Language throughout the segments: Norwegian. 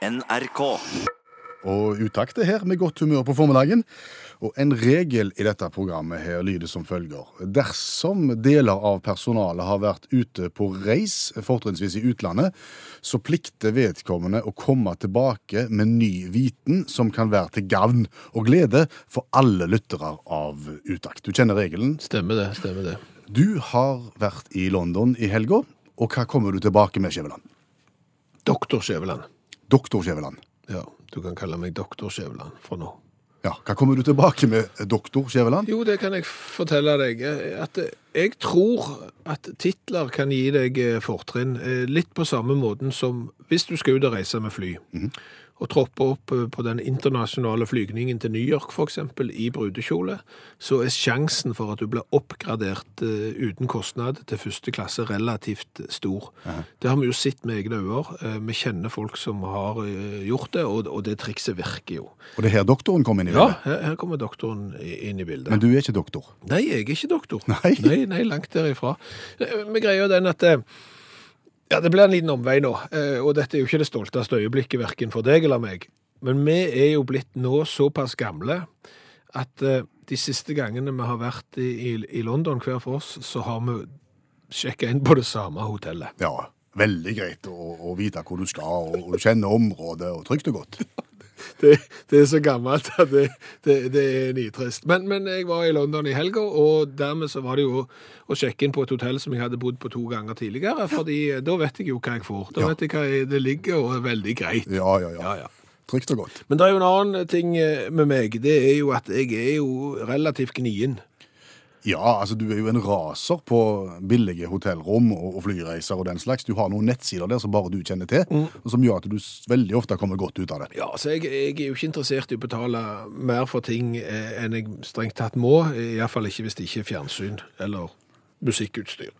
NRK. Og utakt er her med godt humør på formiddagen. Og en regel i dette programmet her lyder som følger. Dersom deler av personalet har vært ute på reis, fortrinnsvis i utlandet, så plikter vedkommende å komme tilbake med ny viten som kan være til gavn og glede for alle lyttere av utakt. Du kjenner regelen. Stemmer det. stemmer det. Du har vært i London i helga, og hva kommer du tilbake med, Skjæveland? Doktor Skjæveland. Doktor Skjæveland. Ja, du kan kalle meg Doktor Skjæveland fra nå. Ja, hva kommer du tilbake med, doktor Skjæveland? Jo, det kan jeg fortelle deg. At jeg tror at titler kan gi deg eh, fortrinn. eh, Litt på samme måten som hvis du skal ut og reise med fly. Og troppe opp eh, på den internasjonale flygningen til New York, f.eks., i brudekjole, så er sjansen for at du blir oppgradert uh, uten kostnad til første klasse relativt stor. Det har vi jo sett med egne øyne. Uh, Vi kjenner folk som har uh, gjort det, og, og det trikset virker jo. Og det er her doktoren kommer inn i Ja, bildet? her, her kommer doktoren inn i bildet. Men du er ikke doktor? Nei, jeg er ikke doktor. Nei? nei, nei, langt derifra. Eh, Vi greier jo den at eh, ja, det blir en liten omvei nå, eh, og dette er jo ikke det stolteste øyeblikket hverken for deg eller meg. Men vi er jo blitt nå såpass gamle at eh, de siste gangene vi har vært i, i, i London hver for oss, så har vi sjekka inn på det samme hotellet. Ja, veldig greit å, å vite hvor du skal, og, og du kjenner området, og trygt og godt. Det, det er så gammelt at det, det, det er nitrist. Men, men jeg var i London i helga, og dermed så var det jo å sjekke inn på et hotell som jeg hadde bodd på to ganger tidligere, fordi da vet jeg jo hva jeg får. Da Ja. vet jeg hva jeg- det ligger, og er veldig greit. Ja, ja, ja. Ja, ja. Trygt og godt. Men det er jo en annen ting eh, med meg, det er jo at jeg er jo relativt gnien. Ja, altså du er jo en raser på billige hotellrom og, flyreiser og den slags. Du har noen nettsider der som bare du kjenner til, og som gjør at du veldig ofte kommer godt ut av det. Ja, altså jeg, jeg er jo ikke interessert i å betale mer for ting eh, enn jeg strengt tatt må, iallfall ikke hvis det ikke er fjernsyn eller musikkutstyr.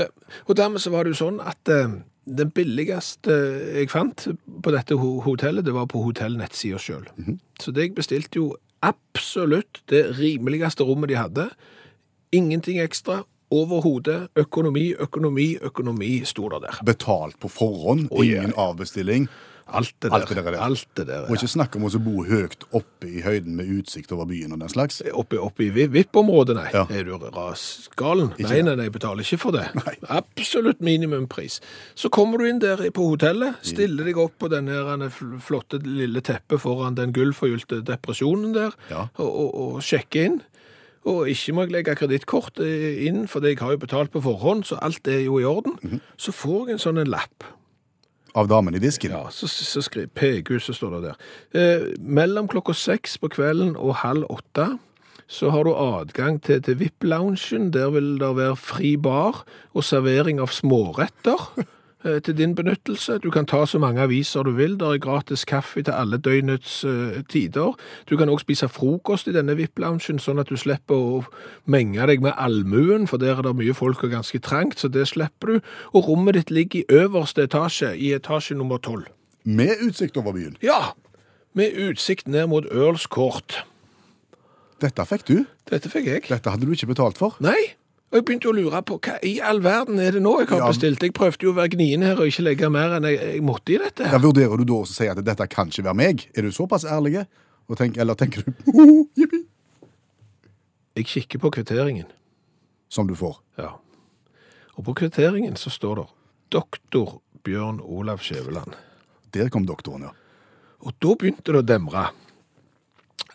Eh, Og dermed så var det jo sånn at eh, den billigste jeg fant på dette hotellet, det var på hotellnettsida sjøl. Så det jeg bestilte jo absolutt det rimeligste rommet de hadde. Ingenting ekstra. Overhodet. Økonomi, økonomi, økonomi sto det der. Betalt på forhånd, oh, yeah. ingen avbestilling. Alt det der. Alt det der er. Alt det der Og ikke snakk om å bo høyt oppe i høyden med utsikt over byen og den slags. Oppe, oppe i VIP-området, nei. Ja. Er du rasgalen? Nei, nei, nei, betaler ikke for det. Absolutt minimumpris. Så kommer du inn der på hotellet, stiller deg opp på den flotte lille teppet foran den gullforgylte depresjonen der, Ja. og, og, og sjekker inn. Og ikke må jeg legge kredittkort eh, inn, for jeg har jo betalt på forhånd, så alt er jo i orden. Mhm. Så får jeg en sånn en lapp. Av damen i disken. Ja, så, så skriver PGU, så står det der. Eh, mellom klokka seks på kvelden og halv åtte så har du adgang til, til VIP-loungen. Der vil det være fri bar og servering av småretter til din benyttelse. Du kan ta så mange aviser du vil. Det er gratis kaffe til alle døgnets eh, tider. Du kan også spise frokost i denne VIP-loungen, sånn at du slipper å menge deg med allmuen, for der er det mye folk og ganske trangt, så det slipper du. Og rommet ditt ligger i øverste etasje, i etasje nummer tolv. Med utsikt over byen. Ja, med utsikt ned mot Earls Court. Dette fikk du. Dette fikk jeg. Dette hadde du ikke betalt for. Nei, og jeg begynte å lure på hva i all verden er det nå jeg har Ja. bestilt. Jeg prøvde jo å være gnien her og ikke legge mer enn jeg, jeg måtte i dette. her. Ja, vurderer du da å si at dette kan ikke være meg? Er du såpass ærlig? Tenk, eller tenker du «Hoho, jippi», Jeg kikker på kvitteringen. som du får? Ja. Og på kvitteringen så står det Doktor Bjørn Olav Skjæveland. Der kom doktoren, ja. Og da begynte det å demre.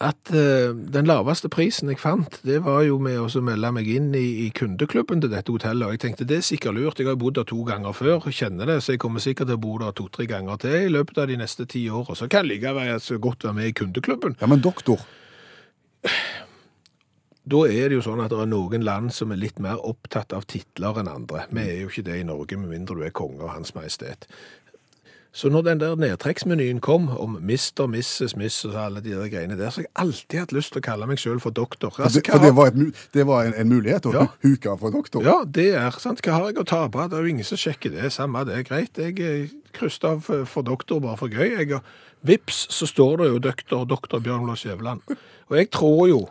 At eh, den laveste prisen jeg fant, det var jo med å melde meg inn i, i kundeklubben til dette hotellet. Og jeg tenkte det er sikkert lurt. Jeg har bodd der to ganger før, kjenner det, så jeg kommer sikkert til å bo der to-tre ganger til i løpet av de neste ti årene. Så kan likevel så godt være med i kundeklubben. Ja, men doktor, Da er det jo sånn at det er noen land som er litt mer opptatt av titler enn andre. Vi er jo ikke det i Norge, med mindre du er konge og hans majestet. Så når den der nedtrekksmenyen kom om Mr., Mrs., Miss og alle de der greiene der, så har jeg alltid hatt lyst til å kalle meg selv for doktor. for Altså, det, for det var, et, det var en, en mulighet å Ja. huke for doktor. Ja, det er sant. Hva har jeg å tape? Det er jo ingen som sjekker det. Samme det er greit. Jeg krysser krysset av for- for doktor bare for gøy. Jeg, vips, så står det jo doktor, doktor Bjørn Lars Skjæveland. Og jeg tror jo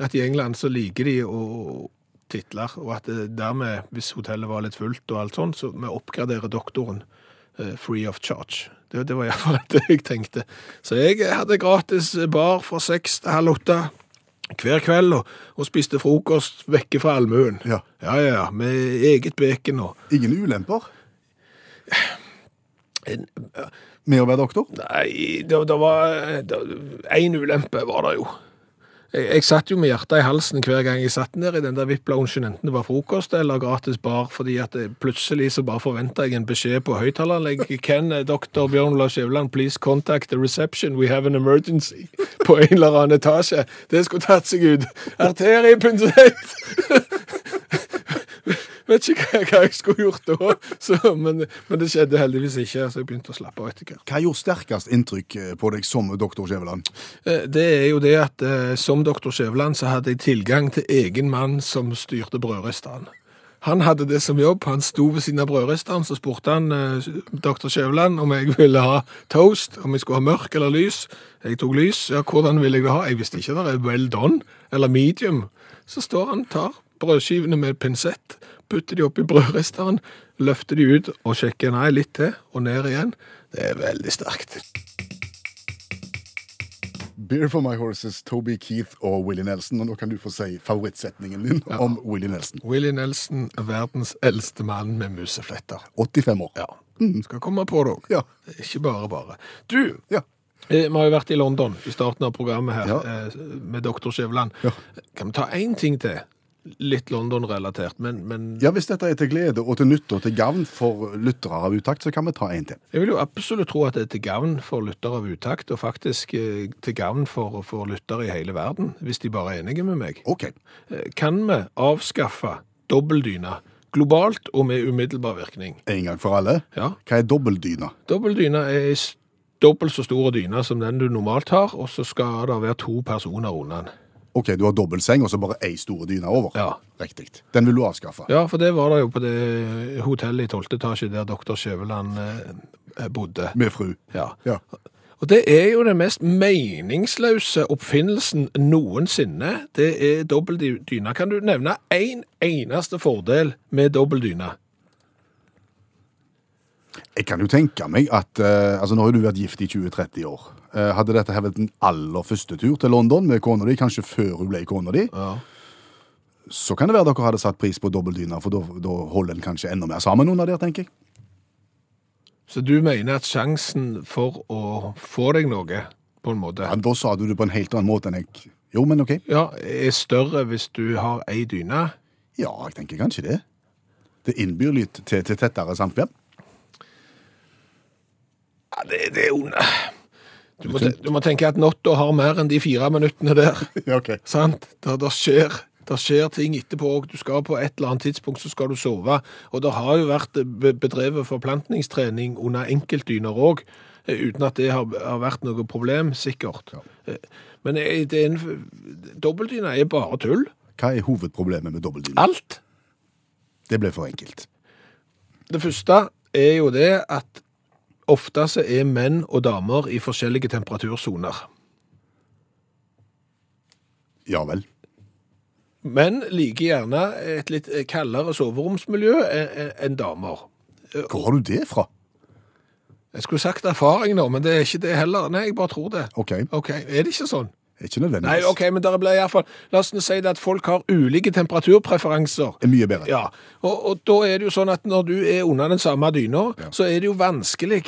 at i England så liker de å titler, og at dermed, hvis hotellet var litt fullt og alt sånt, så vi oppgraderer doktoren eh, free of charge. Det, det var iallfall det jeg tenkte. Så jeg hadde gratis bar fra seks til halv åtte hver kveld og, og spiste frokost vekke fra allmuen. Ja. ja, ja, ja, med eget bacon og Ingen ulemper en, med å være doktor? Nei, det, det var Én ulempe var det jo. Jeg, jeg satt jo med hjertet i halsen hver gang jeg satt ned i den der VIP-loungen, enten det var frokost eller gratis bar, fordi at det, plutselig så bare forventa jeg en beskjed på høyttaleranlegget. Can uh, dr. Bjørn Olav Skjæveland please contact the reception? We have an emergency. På en eller annen etasje. Det skulle tatt seg ut. Arteriepunksett! Vet ikke hva, jeg skulle gjort da, så, men, men det skjedde heldigvis ikke, så jeg begynte å slappe av etter hvert. Hva gjorde sterkest inntrykk eh, på deg som doktor Skjæveland? Eh, Det er jo det at eh, som doktor Skjæveland så hadde jeg tilgang til egen mann som styrte brødristeren. Han hadde det som jobb, han sto ved siden av brødristeren, så spurte han eh, doktor Skjæveland om jeg ville ha toast, om jeg skulle ha mørk eller lys. Jeg tok lys, ja, hvordan ville jeg det ha? Jeg visste ikke det er well done, eller medium. Så står han, tar brødskivene med pinsett, putter de opp i brødristeren, løfter de ut og sjekker, nei, litt til, og ned igjen. Det er veldig sterkt. Beer for my horses, Toby Keith og Willie Nelson. Og nå kan du få si favorittsetningen din om Willie Nelson. Willie Nelson, verdens eldste mann med musefletter. 85 år. Ja, skal komme på det òg. Ja. Ikke bare bare. Du, Ja. eh, vi har jo vært i London i starten av programmet her Ja. eh, med doktor Skjæveland. Ja. Kan vi ta én ting til? Litt London-relatert, men, men ja, Hvis dette er til glede og til nytte og til gavn for lyttere av utakt, så kan vi ta en til. jeg vil jo absolutt tro at det er til gavn for lyttere av utakt, og faktisk eh, til gavn for, for lyttere i hele verden, hvis de bare er enige med meg. OK. Eh, Kan vi avskaffe dobbeldyna? globalt og med umiddelbar virkning? En gang for alle. Ja. Hva er dobbeldyna? Dobbeldyna er dobbelt så stor dyne som den du normalt har, og så skal det være to personer under den. OK, du har dobbeltseng og så bare ei store dyne over. Ja. Riktig. Den vil du avskaffe. Ja, for det var det jo på det hotellet i 12. etasje der doktor Skjæveland eh, bodde. Med fru. Ja. Ja. Og det er jo den mest meningsløse oppfinnelsen noensinne. Det er dobbeltdyne. Kan du nevne én en eneste fordel med dobbeltdyne? Jeg kan jo tenke meg at eh, altså Nå har du vært gift i 20-30 år. Eh, hadde dette her vært den aller første tur til London med kona di, kanskje før hun ble kona di, Ja. så kan det være dere hadde satt pris på dobbeltdyna, for da, da holder en kanskje enda mer sammen under der, tenker jeg. Så du mener at sjansen for å få deg noe, på en måte, Ja, da sa du det på en helt annen måte enn jeg Jo, men OK. ja, er større hvis du har ei dyne? Ja, jeg tenker kanskje det. Det innbyr litt til, til tettere samkvem. Ja, det, det er jo du må, te- du må tenke at natta har mer enn de fire minuttene der. Ja, ok. Sant? Der, der, skjer, det skjer ting etterpå, og du skal på et eller annet tidspunkt så skal du sove. Og det har jo vært be- bedrevet forplantningstrening under enkeltdyner òg, uten at det har, vært noe problem, sikkert. Ja. Men eh, er dobbeltdyna er bare tull. Hva er hovedproblemet med dobbeltdyna? Alt. Det ble for enkelt. Det første er jo det at ofte så er menn og damer i forskjellige temperatursoner. Ja vel. Menn liker gjerne et litt kaldere soveromsmiljø enn damer. Hvor har du det fra? Jeg skulle sagt erfaring nå, men det er ikke det heller. Nei, jeg bare tror det. OK. Ok, Er det ikke sånn? Ikke nødvendigvis. Nei, ok, men der blir i hvert fall, La oss si det at folk har ulike temperaturpreferanser. Det er mye bedre. Ja, og, og da er det jo sånn at når du er under den samme dyna, Ja. så er det jo vanskelig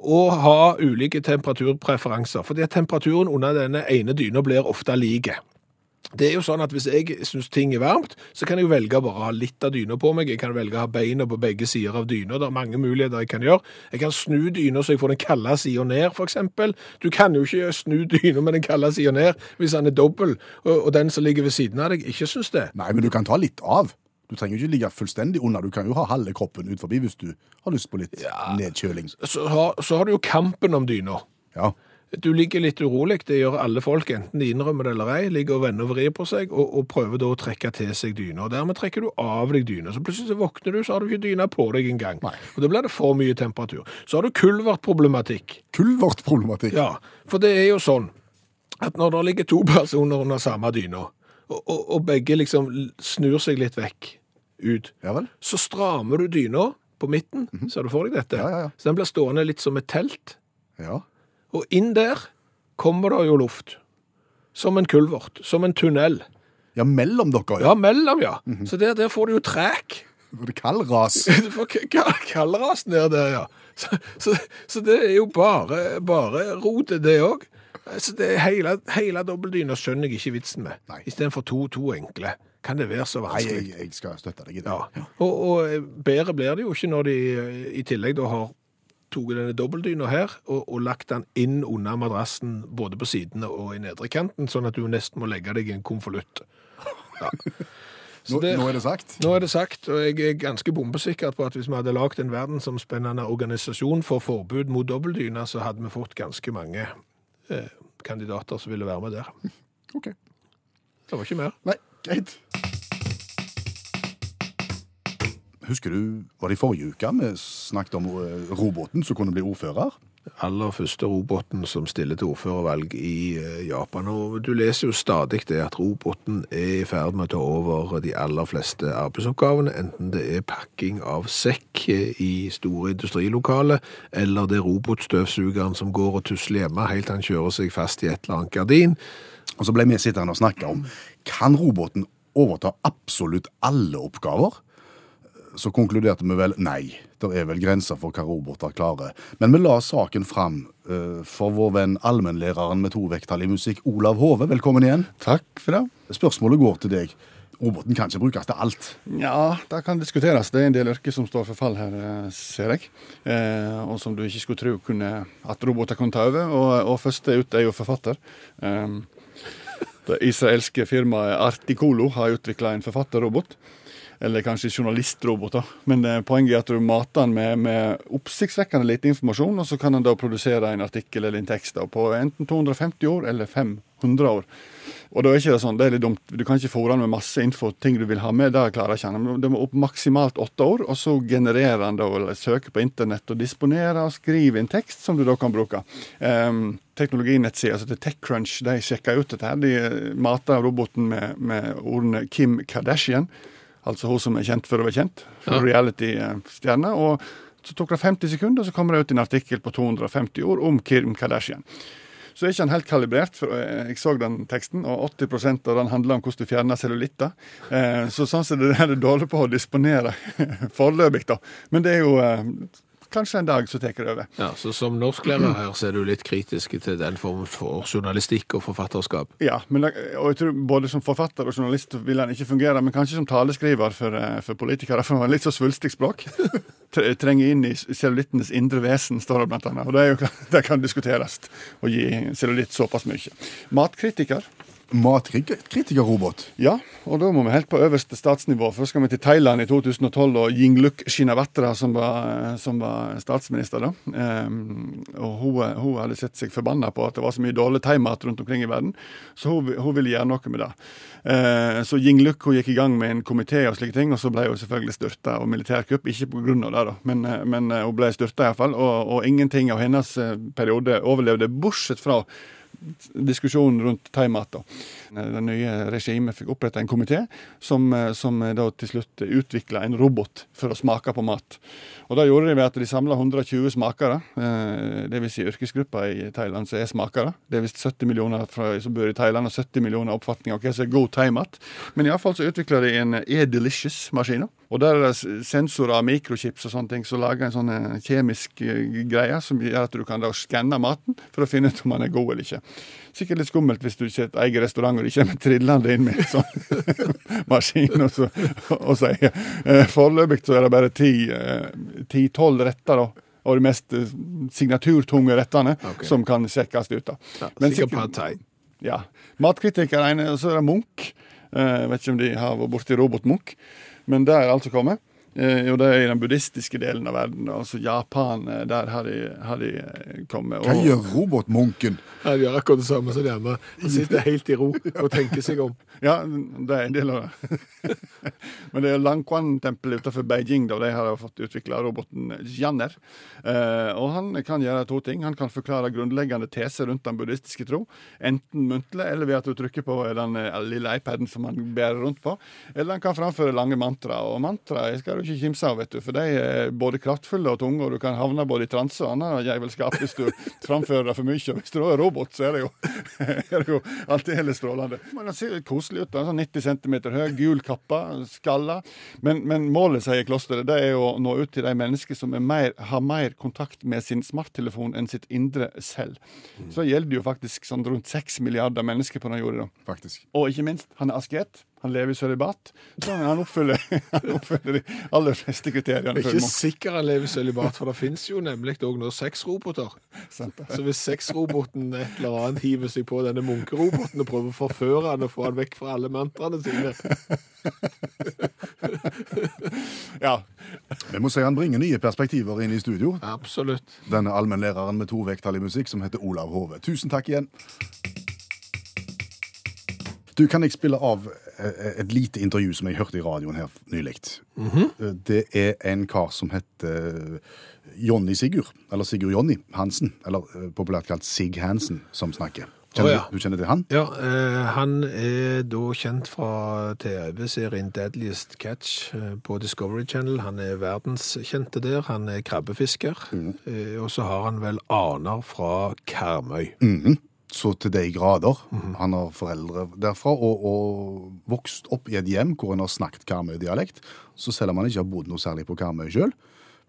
å ha ulike temperaturpreferanser, fordi at temperaturen under denne ene dyna blir ofte like. Det er jo sånn at Hvis jeg syns ting er varmt, så kan jeg jo velge bare å ha litt av dyna på meg. Jeg kan velge å ha beina på begge sider av dyna. Det er mange muligheter jeg kan gjøre. Jeg kan snu dyna så jeg får den kalde sida ned, f.eks. Du kan jo ikke snu dyna med den kalde sida ned hvis den er dobbel, og, den som ligger ved siden av deg, ikke syns det. Nei, men du kan ta litt av. Du trenger jo ikke ligge fullstendig under. Du kan jo ha halve kroppen ut forbi hvis du har lyst på litt nedkjøling. Så har, så har du jo kampen om dyna. Ja. Du ligger litt urolig, det gjør alle folk, enten de innrømmer det eller ei, ligger og vender og vrir på seg, og, og prøver da å trekke til seg dyna. Og dermed trekker du av deg dyna. Så plutselig så våkner du, så har du ikke dyna på deg engang. Og da blir det for mye temperatur. Så har du kulvertproblematikk. Kulvertproblematikk. Ja, for det er jo sånn at når det ligger to personer under samme dyna, og, og, og begge liksom snur seg litt vekk ut, Ja så strammer du dyna på midten, ser du for deg dette? Ja, ja. Så den blir stående litt som et telt Ja. Og inn der kommer det jo luft. Som en kulvert. Som en tunnel. ja, mellom dere. Ja, Ja, mellom, ja. Så der, der får du jo træk. For det er kaldras. Du får kaldras ned der, ja. Så, så, så det er jo bare, bare rotet, det òg. Så det er hele, hele dobbeltdyna skjønner jeg ikke vitsen med. Istedenfor to, to enkle. Kan det være så Nei, jeg, jeg skal støtte deg i det. Ja. Og, og bedre blir det jo ikke når de i tillegg da har tatt denne dobbeltdyna her og, og lagt den inn under madrassen både på sidene og i nedre kanten, sånn at du nesten må legge deg i en konvolutt. Ja. Nå, det- nå er det sagt. Nå er det sagt, og jeg er ganske bombesikker på at hvis vi hadde lagd en verdensomspennende organisasjon for forbud mot dobbeltdyna, så hadde vi fått ganske mange eh, kandidater som ville være med der. Ok. Det var ikke mer. Nei, greit. Husker du, var det i forrige uke vi snakket om eh, roboten som kunne bli ordfører? aller første roboten som stiller til ordførervalg i eh, Japan. Og du leser jo stadig det at roboten er i ferd med å ta over de aller fleste arbeidsoppgavene, enten det er pakking av sekk eh, i store industrilokaler, eller det er robotstøvsugeren som går og tusler hjemme helt til han kjører seg fast i et eller annet gardin. Og så ble vi sittende og snakke om kan roboten overta absolutt alle oppgaver? Så konkluderte vi vel nei. Det er vel grenser for hva roboter klarer. Men vi la saken fram uh, for vår venn allmennlæreren med to vekttall i musikk, Olav Hove. Velkommen igjen. Takk for det. Spørsmålet går til deg. Roboten kan ikke brukes til alt. Ja, det kan diskuteres. Det er en del yrker som står for fall her, eh, ser jeg. Eh, og som du ikke skulle tro kunne, at roboter kunne ta over. Og, og første ut er jo forfatter. Eh, det israelske firmaet Articolo har utvikla en forfatterrobot. Eller kanskje journalistroboter. Men eh, poenget er at du mater den med, med oppsiktsvekkende lite informasjon, og så kan den da produsere en artikkel eller en tekst da, på enten 250 år eller 500 år. Og da er ikke det sånn, det er litt dumt. Du kan ikke fòre den med masse info, ting du vil ha med. Det klarer ikke han. Det må opp maksimalt åtte år, og så genererer han da, eller søker på internett og disponerer og skriver en tekst som du da kan bruke. Um, Teknologinettsida som heter TechCrunch de sjekker ut dette. her. De eh, mater roboten med, med ordene Kim Kardashian, altså hun som er kjent for å være kjent, Ja. reality-stjerne. og så tok det 50 sekunder, og så kommer det ut en artikkel på 250 ord om Kim Kardashian. Så er ikke han helt kalibrert, for eh, jeg så den teksten, og 80% av den handler om hvordan du fjerner cellulitter. Eh, Så sånn som det er dårlig på å disponere foreløpig, da. Men det er jo eh, kanskje en dag så tar det over. Ja, så som norsklærer her så er du litt kritisk til den formen for journalistikk og forfatterskap. Ja, men, og jeg tror både som forfatter og journalist vil han ikke fungere, men kanskje som taleskriver for, eh, for politikere, for han har litt så svulstig språk. Trenger inn i cellulittenes indre vesen, står det blant annet. Og det, jo, det kan diskuteres å gi cellulitt såpass mye. Matkritiker. Matkritikerrobot. Ja, og da må vi helt på øverste statsnivå. Først skal vi til Thailand i 2012 og Yingluk Shinawatra, som var, som var statsminister da. Um, og hun, hun hadde sett seg forbanna på at det var så mye dårlig thaimat rundt omkring i verden, så hun, hun ville gjøre noe med det. Uh, så Yingluk hun gikk i gang med en komité og slike ting, og så ble hun selvfølgelig styrta av militærkupp. Ikke på grunn av det, da, men, men hun ble styrta iallfall. Og, og ingenting av hennes eh, periode overlevde, bortsett fra diskusjonen rundt da. Det nye regimet fikk oppretta en komité som, eh, som da til slutt utvikla en robot for å smake på mat. Og Det gjorde de ved at de samla 120 smakere, eh, dvs. Si yrkesgrupper i Thailand som er smakere. Er visst 70 millioner fra, som bor i Thailand, og 70 millioner oppfatninger av hva som er god thaimat. Men iallfall så utvikla de en E-Delicious-maskin. Og der er det sensorer, av mikrochips og sånne ting som lager en sånn eh, kjemisk eh, greie som gjør at du kan da skanne maten for å finne ut om den er god eller ikke. Sikkert litt skummelt hvis du ikke eget restaurant og de kommer trillende inn med en sånn maskin og, så, og sier eh, foreløpig så er det bare ti-tolv retter, da. Og de mest eh, signaturtunge rettene okay. som kan sjekkes ut. da. Ja, Men sikkert pad thai. Ja. Matkritiker er og så er det Munch. Eh, Jeg vet ikke om de har vært borti robot Munch, men det er altså kommet. Eh, jo, det er i den buddhistiske delen av verden. Altså Japan, eh, der har de, har de eh, kommet. Hva gjør robotmunken? Han gjør akkurat det samme som de andre. Han sitter helt i ro og tenker seg om. Ja, det er en del av det. Men det er Langquan-tempelet utenfor Beijing da, de har fått utvikla roboten Janner. Eh, og han kan gjøre to ting. Han kan forklare grunnleggende teser rundt den buddhistiske tro. Enten muntlig eller ved at du trykker på den lille iPaden som han bærer rundt på. Eller han kan framføre lange mantra. Og mantra skal du ikke kimse av, vet du, for de er både kraftfulle og tunge, og du kan havne både i transe og annet jævelskap hvis du framfører det for mye. Og hvis du er robot, så er det jo, er det jo aldeles strålende. Men han ser koselig ut. sånn 90 cm høy, gul kappe, skalla. Men, men målet, sier klosteret, det er å nå ut til de mennesker som mer, har mer kontakt med sin smarttelefon enn sitt indre selv. Så gjelder det jo faktisk sånn rundt 6 milliarder mennesker på den jorda. Faktisk. Og ikke minst, han er asket. Han lever i sølibat. Så han oppfyller, han oppfyller de aller fleste kriteriene. Jeg er ikke sikker han lever i sølibat, for det finnes jo nemlig òg nå sexroboter. Så hvis sexroboten et eller annet hiver seg på denne munkeroboten og prøver å forføre han og få han vekk fra alle mantraene sine Ja. Vi må si han bringer nye perspektiver inn i studio. Absolutt. Denne allmennlæreren med to vekttall i musikk som heter Olav Hove. Tusen takk igjen. Du, kan jeg spille av et lite intervju som jeg hørte i radioen her nylig? Eh, Det er en kar som heter Jonny Sigurd, eller Sigurd Jonny Hansen, eller eh, populært kalt Sig Hansen, som snakker. Kjenner oh, ja. du, kjenner til han? Ja, eh, han er da kjent fra TV-serien Deadliest Catch eh, på Discovery Channel. Han er verdenskjente der. Han er krabbefisker. Eh, og så har han vel aner fra Karmøy. Mhm. Så til de grader. Han har foreldre derfra og, og vokst opp i et hjem hvor han har snakket Karmøy-dialekt. Så selv om han ikke har bodd noe særlig på Karmøy sjøl,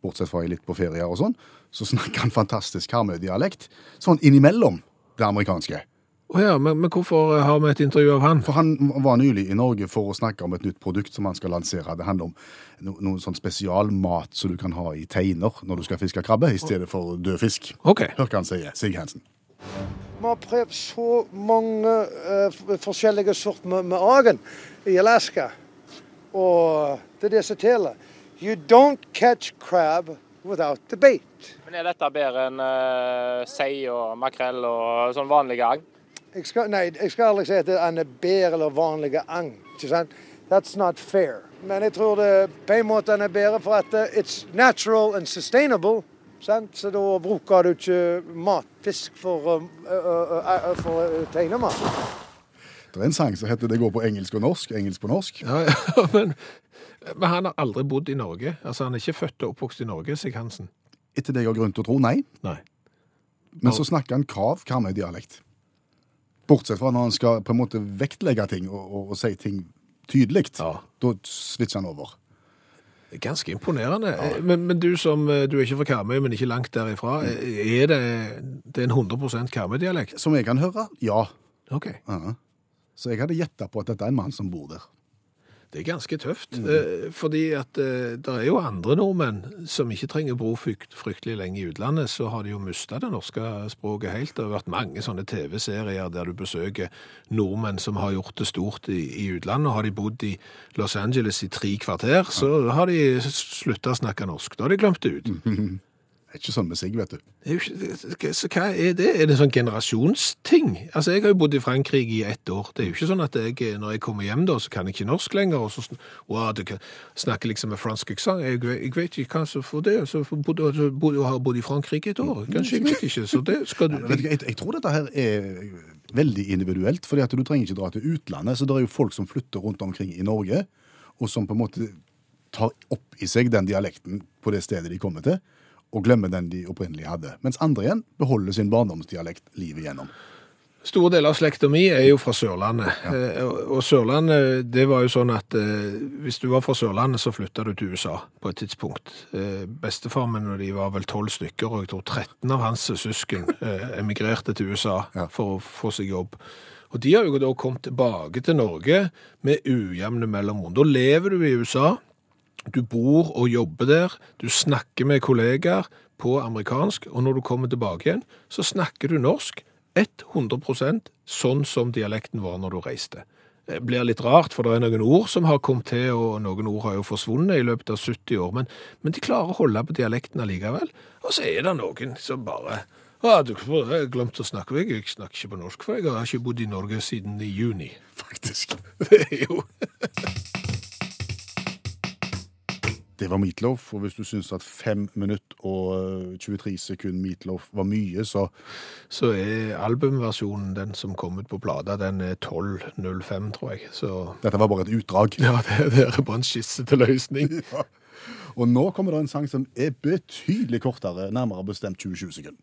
bortsett fra litt på ferier og sånn, så snakker han fantastisk Karmøy-dialekt sånn innimellom det amerikanske. Oh ja, men, men hvorfor har vi et intervju av han? For han var nylig i Norge for å snakke om et nytt produkt som han skal lansere. Det handler om no, noe sånn spesialmat som du kan ha i teiner når du skal fiske krabbe, i stedet for død fisk. Okay. Hør hva han sier, Sig Hansen. Vi har prøvd så mange uh, forskjellige sorter med, med agen i Alaska. Og det er det som teller. You don't catch crab without the bait. Men er dette bedre enn uh, sei og makrell og sånn vanlige agn? Jeg skal, nei, jeg skal aldri si at det er bedre eller vanlige agn. ikke sant? That's not fair. Men jeg tror det på en måte er bedre for at uh, it's natural and sustainable. Sant? Så da bruker du ikke matfisk for, å uh, uh, uh, uh, tegnemat. Det er en sang som heter 'Det går på engelsk og norsk'. Engelsk på norsk. Ja, ja, men, men han har aldri bodd i Norge. Altså, Han er ikke født og oppvokst i Norge, Sig Hansen. Etter det jeg har grunn til å tro, nei. Nei. Men så snakker han krav Karmøy-dialekt. Bortsett fra når han skal på en måte vektlegge ting og, og, og si ting tydelig. Ja. Da switcher han over. Ganske imponerende. Men, men du som eh, du er ikke fra Karmøy, men ikke langt derifra. Er det, det er en 100 Karmøy-dialekt? Som jeg kan høre, ja. OK. Ja. Så jeg hadde gjetta på at dette er en mann som bor der. Det er ganske tøft. eh, Fordi at eh, det er jo andre nordmenn som ikke trenger å bo frykt, fryktelig lenge i utlandet, så har de jo mista det norske språket helt. Det har vært mange sånne TV-serier der du besøker nordmenn som har gjort det stort i, i utlandet. Og har de bodd i Los Angeles i tre kvarter, så har de slutta å snakke norsk. Da har de glemt det ut. Det er ikke sånn med seg, vet du. Ikke, så hva er det? Er det sånn generasjonsting? Altså, Jeg har jo bodd i Frankrike i ett år. Det er jo ikke sånn at jeg, når jeg kommer hjem, da, så kan jeg ikke norsk lenger. og så wow, du kan snakke liksom med fransk aksent. Jeg, jeg vet ikke hva som får det. Så så jeg har bodd i Frankrike et år. Kanskje, jeg vet ikke. Så det skal du Vet jeg, jeg tror dette her er veldig individuelt, fordi at du trenger ikke dra til utlandet. Så det er jo folk som flytter rundt omkring i Norge, og som på en måte tar opp i seg den dialekten på det stedet de kommer til, og glemmer den de opprinnelig hadde. Mens andre igjen beholder sin barndomsdialekt livet igjennom. Store deler av slekta mi er jo fra Sørlandet. Ja. og- Og Sørlandet, det var jo sånn at eh, hvis du var fra Sørlandet, så flytta du til USA på et tidspunkt. Eh, Bestefar min og de var vel tolv stykker, og jeg tror 13 av hans søsken eh, emigrerte til USA Ja. for å få seg jobb. Og de har jo da kommet tilbake til Norge med ujevne mellomrom. Da lever du i USA, du bor og jobber der, du snakker med kollegaer på amerikansk, og når du kommer tilbake igjen, så snakker du norsk 100% sånn som dialekten var når du reiste. Det blir litt rart, for det er noen ord som har kommet til, og noen ord har jo forsvunnet i løpet av 70 år, men, men de klarer å holde på dialekten allikevel. Og så er det noen som bare Ja, du, jeg har glemt å snakke. meg. jeg snakker ikke på norsk, for jeg har ikke bodd i Norge siden i juni. Faktisk. Det er jo Det var Meatloaf, og hvis du syns at 5 minutter og eh, 23 sekunder Meatloaf var mye, så Så er albumversjonen, den som kom ut på plata, den er 12.05, tror jeg. Så dette var bare et utdrag. ja, det, det er bare en skisse til løsning. Og nå kommer det en sang som er betydelig kortere, nærmere bestemt 27 sekunder.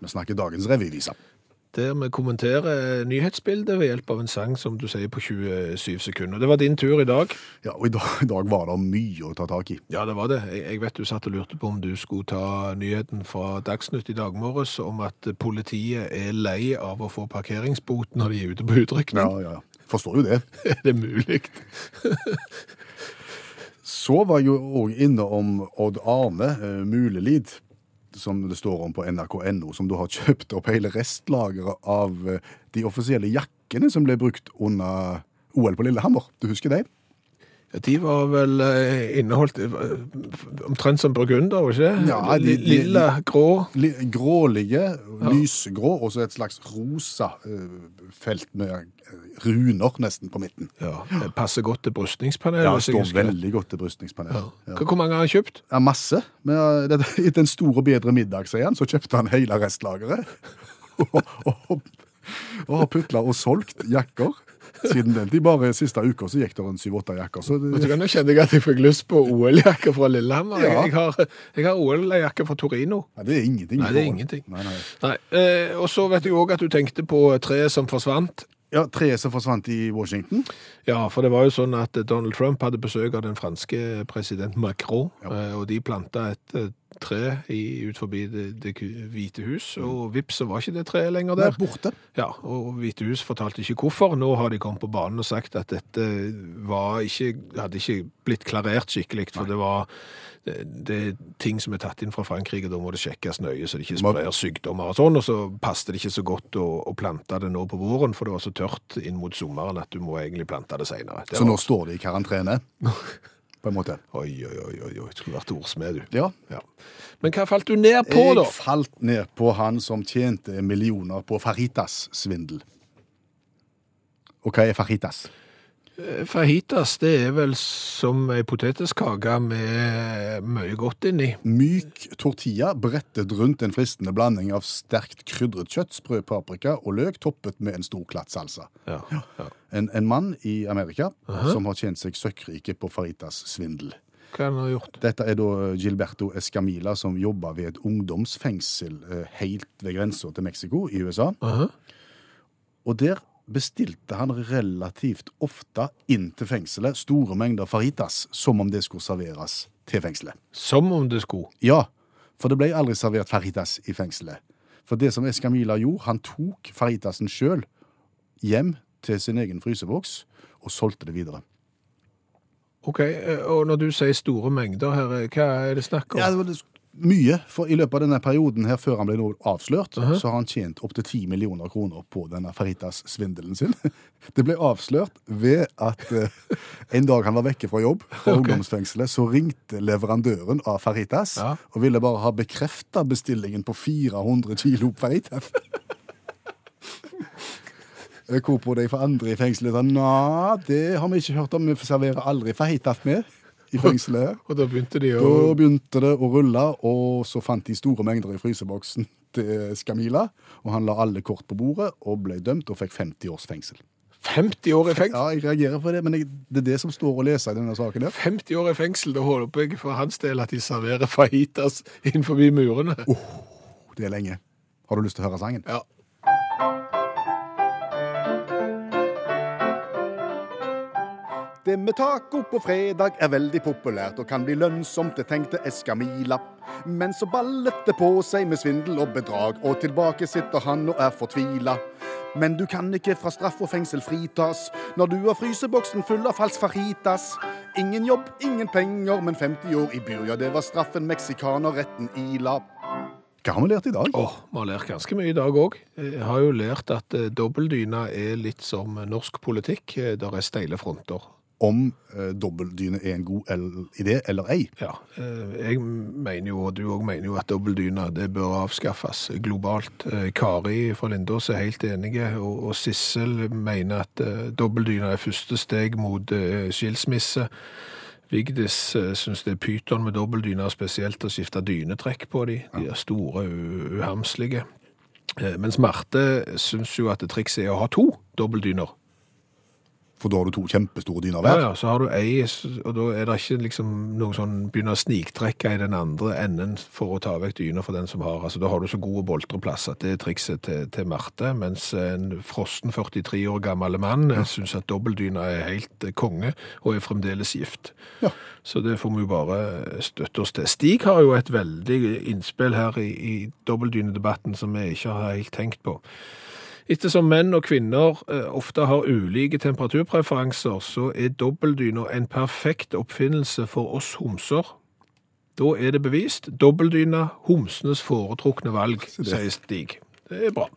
Vi snakker dagens revyvise. Der vi kommenterer nyhetsbildet ved hjelp av en sang som du sier på 27 sekunder. Det var din tur i dag. Ja, og i dag, i dag var det mye å ta tak i. Ja, det var det. Jeg, jeg vet du satt og lurte på om du skulle ta nyheten fra Dagsnytt i dag morges om at politiet er lei av å få parkeringsbot når de er ute på Ja, utrykning. ja, ja. Forstår jo det. Er det mulig? Så var jeg jo òg inne om Odd Arne eh, Mulelid, som det står om på nrk.no, som da har kjøpt opp hele restlageret av eh, de offisielle jakkene som ble brukt under OL på Lillehammer. Du husker det? Ja, De var vel eh, inneholdt eh, omtrent som burgunder, var ikke det? Ja, de- Lilla, grå. Li- Grålige, lysgrå, og så et slags rosa eh, felt med runer nesten på midten. Ja, det passer godt til brystningspanelet. Ja, det står veldig godt til brystningspanelet. Ja. Ja. Hvor mange har han kjøpt? Ja, masse. Men etter en stor og bedre middag, sier han, så kjøpte han hele restlageret. og, og, og har putla og solgt jakker siden den tid. Bare siste uka så gikk det rundt syv-åtte jakker. Så Vet du Nå kjente jeg at jeg fikk lyst på OL-jakke fra Lillehammer. Ja. Jeg, har, jeg har OL-jakke fra Torino. Nei, det er ingenting. Nei, det er ingenting. Nei, nei. Nei, eh, Og så vet jeg òg at du tenkte på treet som forsvant. Ja, Treet som forsvant i Washington. Ja, for det var jo sånn at Donald Trump hadde besøk av den franske president Macron, Ja. eh, og de planta et eh, tre i, ut forbi det, det hvite hus, og vips, så var ikke det treet lenger der. Nei, borte. Ja, og Hvite hus fortalte ikke hvorfor. Nå har de kommet på banen og sagt at dette var ikke, hadde ikke blitt klarert skikkelig, for det var det, er ting som er tatt inn fra Frankrike, da må det sjekkes nøye så det ikke sprer sykdommer og sånn, og så passet det ikke så godt å, å plante det nå på våren, for det var så tørt inn mot sommeren at du må egentlig plante det senere. Så nå står det i karantene, på en måte. Oi, oi, oi, oi, oi, skulle vært ordsmed, du. Ja. Ja. Men hva falt du ned på, da? Jeg falt ned på han som tjente millioner på Faritas-svindel. Og hva er Faritas? Fajitas, det er vel som ei potetiskake med mye godt inni. Myk tortilla brettet rundt en fristende blanding av sterkt krydret kjøtt, sprø paprika og løk, toppet med en stor klatt salsa. Ja, ja. En, en mann i Amerika som har tjent seg søkkrike på Fajitas-svindel. Hva har han gjort? Dette er da Gilberto Escamila, som jobber ved et ungdomsfengsel eh, helt ved grensa til Mexico i USA. Aha. Og der bestilte han relativt ofte inn til fengselet store mengder faritas, som om det skulle serveres til fengselet. Som om det skulle. Ja, for det ble aldri servert faritas i fengselet. For det som Escamila gjorde, han tok faritasen sjøl hjem til sin egen fryseboks og solgte det videre. Ok, eh, og når du sier store mengder her, eh, hva er det snakk om? Ja, mye, for i løpet av denne perioden her, før han ble avslørt, så har han tjent opptil 10 millioner kroner på denne Faritas-svindelen sin. Det ble avslørt ved at eh, en dag han var vekke fra jobb fra okay. ungdomsfengselet, så ringte leverandøren av Faritas Ja. og ville bare ha bekrefta bestillingen på 400 kilo Faritas. Eh, Hvorpå de for andre i fengselet sa nei, det har vi ikke hørt om, vi serverer aldri Faritas med i fengselet. Og da begynte de å Da begynte det å rulle, og så fant de store mengder i fryseboksen til Skamila. Og han la alle kort på bordet og ble dømt og fikk 50 års fengsel. 50 år i fengsel! Ja, jeg reagerer på det, men jeg, det er det som står å lese i denne saken. der. 50 år i fengsel, da håper jeg for hans del at de serverer fajitas innenfor murene. Det er lenge. Har du lyst til å høre sangen? Ja. Det med taco på fredag er veldig populært og kan bli lønnsomt, det tenkte Eskamila. Men så ballet det på seg med svindel og bedrag, og tilbake sitter han og er fortvila. Men du kan ikke fra straff og fengsel fritas når du har fryseboksen full av falsk fajitas. Ingen jobb, ingen penger, men 50 år i bur, ja, det var straffen meksikanerretten ila. Hva har vi lært i dag? Åh, vi har lært ganske mye i dag òg. Jeg har jo lært at eh, dobbeltdyna er litt som norsk politikk. Eh, Der er steile fronter. Om eh, dobbeltdyne er en god idé eller ei. Ja, eh, jeg mener jo, og du òg mener jo at dobbeltdyne det bør avskaffes globalt. Eh, Kari fra Lindås er helt enige, og, og Sissel mener at eh, dobbeltdyne er første steg mot eh, skilsmisse. Vigdis uh, syns det er pyton med dobbeltdyner, spesielt å skifte dynetrekk på de. De er store uhamslige. Eh, mens Marte syns jo at trikset er å ha to dobbeltdyner. For da har du to kjempestore dyner Ja, hver. ja, så har du ei, og da er det ikke liksom noe sånn begynner å sniktrekke i den andre enden for å ta vekk dyna for den som har. Altså, da har du så gode boltreplass at det er trikset til, til Marte, mens en frosten 43 år gammel mann ja. syns at dobbeltdyna er helt eh, konge og er fremdeles gift. Ja. Så det får vi jo bare støtte oss til. Stig har jo et veldig innspill her i, i dobbeltdynedebatten som vi ikke har helt tenkt på. Ettersom menn og kvinner eh, ofte har ulike temperaturpreferanser, så er dobbeltdyner en perfekt oppfinnelse for oss homser. Da er det bevist. Dobbeltdyna homsenes foretrukne valg, sier Stig. Det er bra.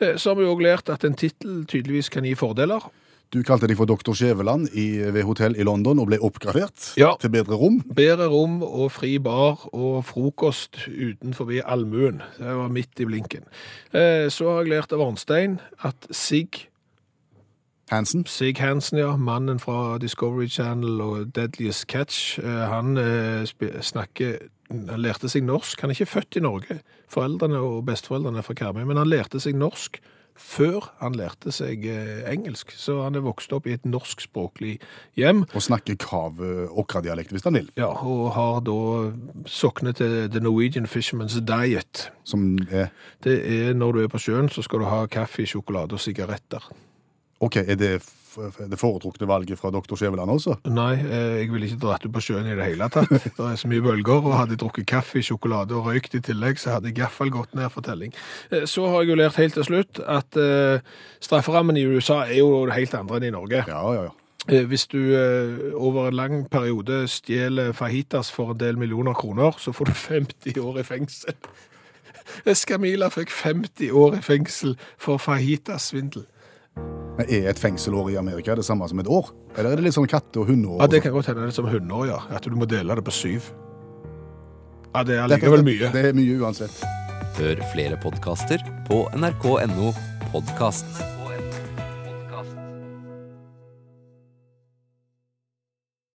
Eh, Så har vi òg lært at en tittel tydeligvis kan gi fordeler. Du kalte deg for Dr. Skjæveland ved hotell i London og ble oppgradert Ja. til bedre rom. Bedre rom og fri bar og frokost utenfor allmuen. Det var midt i blinken. Eh, Så har jeg lært av Arnstein at Sig Hansen. Sig Hansen, ja, mannen fra Discovery Channel og Deadliest Catch, eh, han eh, snakker Han lærte seg norsk. Han er ikke født i Norge. Foreldrene og besteforeldrene er fra Karmøy, men han lærte seg norsk før han lærte seg eh, engelsk. Så han er vokst opp i et norskspråklig hjem. Og snakker kav eh, hvis han vil. Ja, og har da soknet til The Norwegian Fisherman's Diet. Som er Det er når du er på sjøen, så skal du ha kaffe, sjokolade og sigaretter. OK, er det det foretrukne valget fra Dr. Skjæveland også? Nei, eh, jeg ville ikke dratt ut på sjøen i det hele tatt. Det er så mye bølger, og hadde jeg drukket kaffe, sjokolade og røykt i tillegg, så hadde jeg i hvert fall gått ned for telling. Eh, Så har jeg jo lært helt til slutt at eh, strafferammen i USA er jo helt andre enn i Norge. Ja, ja, ja. Hvis du over en lang periode stjeler fajitas for en del millioner kroner, så får du 50 år i fengsel. Escamila fikk 50 år i fengsel for fajitas-svindel. Men er et fengselår i Amerika det samme som et år? Eller er det litt sånn katte- og hundeår? Ja, det kan godt hende det er som hundeår, ja. At du må dele det på syv. Ja, det er allikevel mye. Det er mye uansett. Hør flere podkaster på nrk.no podkast.